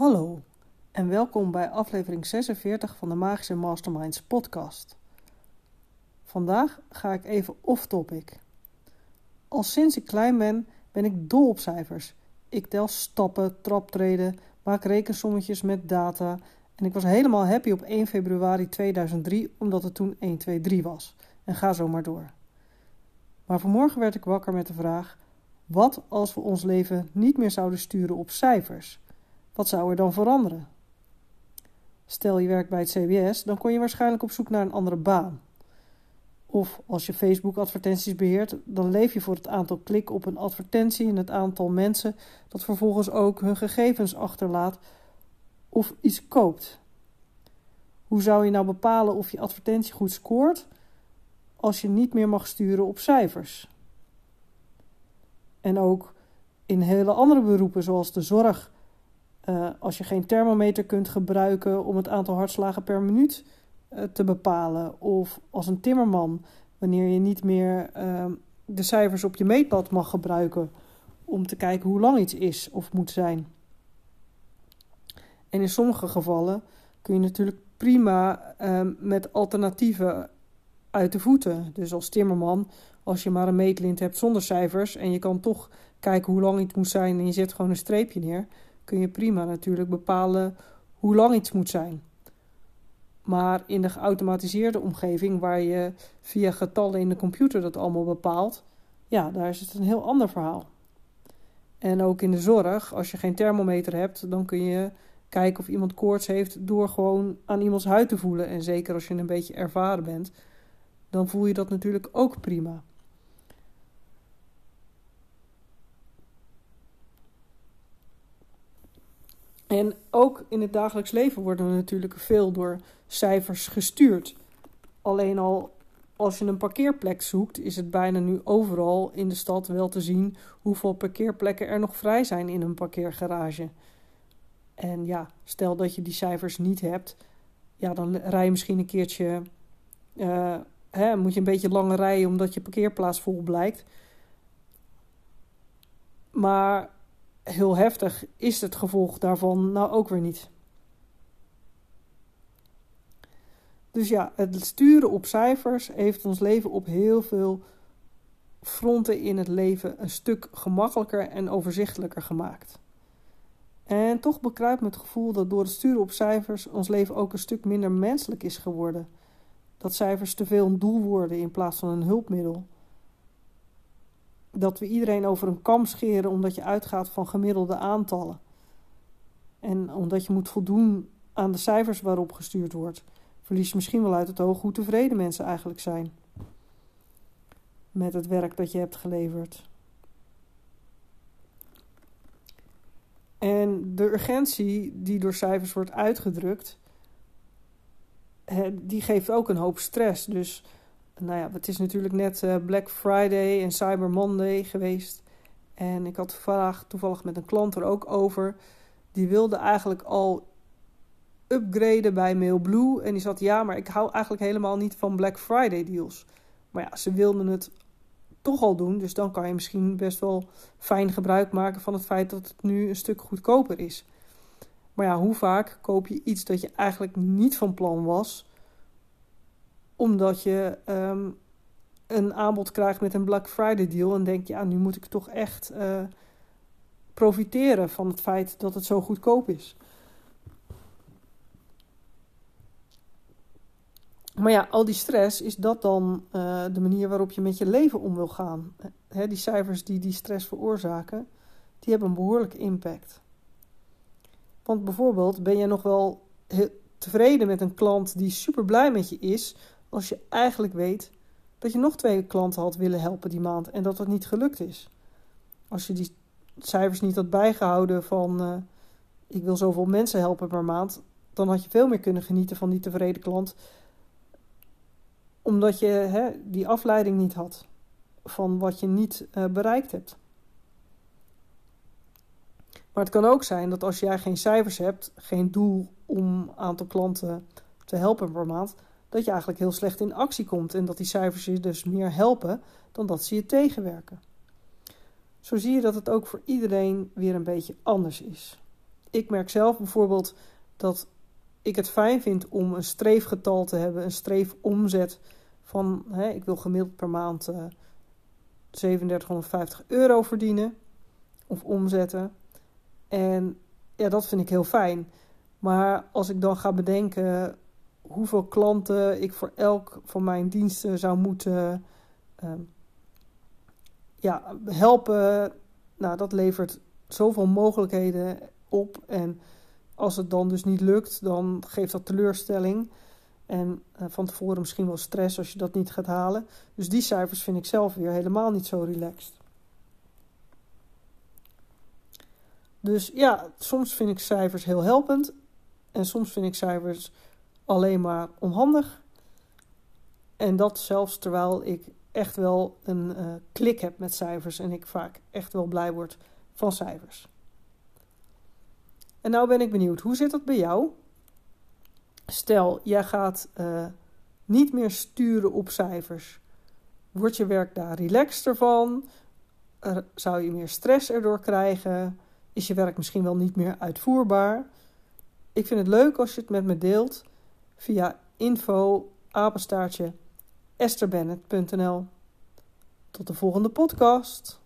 Hallo en welkom bij aflevering 46 van de Magische Masterminds podcast. Vandaag ga ik even off-topic. Al sinds ik klein ben, ben ik dol op cijfers. Ik tel stappen, traptreden, maak rekensommetjes met data en ik was helemaal happy op 1 februari 2003 omdat het toen 1, 2, 3 was. En ga zo maar door. Maar vanmorgen werd ik wakker met de vraag: wat als we ons leven niet meer zouden sturen op cijfers? Wat zou er dan veranderen? Stel je werkt bij het CBS, dan kon je waarschijnlijk op zoek naar een andere baan. Of als je Facebook-advertenties beheert, dan leef je voor het aantal klikken op een advertentie en het aantal mensen dat vervolgens ook hun gegevens achterlaat of iets koopt. Hoe zou je nou bepalen of je advertentie goed scoort als je niet meer mag sturen op cijfers? En ook in hele andere beroepen, zoals de zorg, uh, als je geen thermometer kunt gebruiken om het aantal hartslagen per minuut uh, te bepalen, of als een timmerman, wanneer je niet meer uh, de cijfers op je meetpad mag gebruiken om te kijken hoe lang iets is of moet zijn. En in sommige gevallen kun je natuurlijk prima met alternatieven uit de voeten. Dus als timmerman, als je maar een meetlint hebt zonder cijfers en je kan toch kijken hoe lang iets moet zijn en je zet gewoon een streepje neer, kun je prima natuurlijk bepalen hoe lang iets moet zijn. Maar in de geautomatiseerde omgeving, waar je via getallen in de computer dat allemaal bepaalt, ja, daar is het een heel ander verhaal. En ook in de zorg, als je geen thermometer hebt, dan kun je kijken of iemand koorts heeft door gewoon aan iemands huid te voelen. En zeker als je een beetje ervaren bent, dan voel je dat natuurlijk ook prima. En ook in het dagelijks leven worden we natuurlijk veel door cijfers gestuurd. Alleen al als je een parkeerplek zoekt, is het bijna nu overal in de stad wel te zien hoeveel parkeerplekken er nog vrij zijn in een parkeergarage. En ja, stel dat je die cijfers niet hebt, ja, dan rij je misschien een keertje. Uh, hè, moet je een beetje langer rijden omdat je parkeerplaats vol blijkt. Maar heel heftig is het gevolg daarvan nou ook weer niet. Dus ja, het sturen op cijfers heeft ons leven op heel veel fronten in het leven een stuk gemakkelijker en overzichtelijker gemaakt. En toch bekruipt me het gevoel dat door het sturen op cijfers ons leven ook een stuk minder menselijk is geworden. Dat cijfers te veel een doel worden in plaats van een hulpmiddel dat we iedereen over een kam scheren omdat je uitgaat van gemiddelde aantallen. En omdat je moet voldoen aan de cijfers waarop gestuurd wordt, verlies je misschien wel uit het oog hoe tevreden mensen eigenlijk zijn met het werk dat je hebt geleverd. En de urgentie die door cijfers wordt uitgedrukt, die geeft ook een hoop stress. Dus nou ja, het is natuurlijk net uh, Black Friday en Cyber Monday geweest. En ik had vandaag toevallig met een klant er ook over. Die wilde eigenlijk al upgraden bij Mailblue. En die zat, ja, maar ik hou eigenlijk helemaal niet van Black Friday deals. Maar ja, ze wilden het toch al doen. Dus dan kan je misschien best wel fijn gebruik maken van het feit dat het nu een stuk goedkoper is. Maar ja, hoe vaak koop je iets dat je eigenlijk niet van plan was omdat je ehm, een aanbod krijgt met een Black Friday deal en denk je, ja, nu moet ik toch echt uh, profiteren van het feit dat het zo goedkoop is. Maar ja, al die stress, is dat dan uh, de manier waarop je met je leven om wil gaan? Die cijfers die die stress veroorzaken, die hebben een behoorlijke impact. Want bijvoorbeeld, ben je nog wel tevreden met een klant die super blij met je is, als je eigenlijk weet dat je nog twee klanten had willen helpen die maand en dat dat niet gelukt is. Als je die cijfers niet had bijgehouden van uh, ik wil zoveel mensen helpen per maand, dan had je veel meer kunnen genieten van die tevreden klant. Omdat je hè, die afleiding niet had van wat je niet uh, bereikt hebt. Maar het kan ook zijn dat als jij geen cijfers hebt, geen doel om aantal klanten te helpen per maand, dat je eigenlijk heel slecht in actie komt en dat die cijfers je dus meer helpen dan dat ze je tegenwerken. Zo zie je dat het ook voor iedereen weer een beetje anders is. ik merk zelf bijvoorbeeld dat ik het fijn vind om een streefgetal te hebben, een streefomzet van hè, ik wil gemiddeld per maand uh, 3750 euro verdienen of omzetten. En ja, dat vind ik heel fijn. Maar als ik dan ga bedenken hoeveel klanten ik voor elk van mijn diensten zou moeten uh, ja, helpen, nou, dat levert zoveel mogelijkheden op. En als het dan dus niet lukt, dan geeft dat teleurstelling. En uh, van tevoren misschien wel stress als je dat niet gaat halen. Dus die cijfers vind ik zelf weer helemaal niet zo relaxed. Dus ja, soms vind ik cijfers heel helpend. En soms vind ik cijfers alleen maar onhandig. En dat zelfs terwijl ik echt wel een uh, klik heb met cijfers en ik vaak echt wel blij word van cijfers. En nou ben ik benieuwd, hoe zit dat bij jou? Stel, jij gaat uh, niet meer sturen op cijfers. Wordt je werk daar relaxter van? Zou je meer stress erdoor krijgen? Is je werk misschien wel niet meer uitvoerbaar? Ik vind het leuk als je het met me deelt via info. Tot de volgende podcast.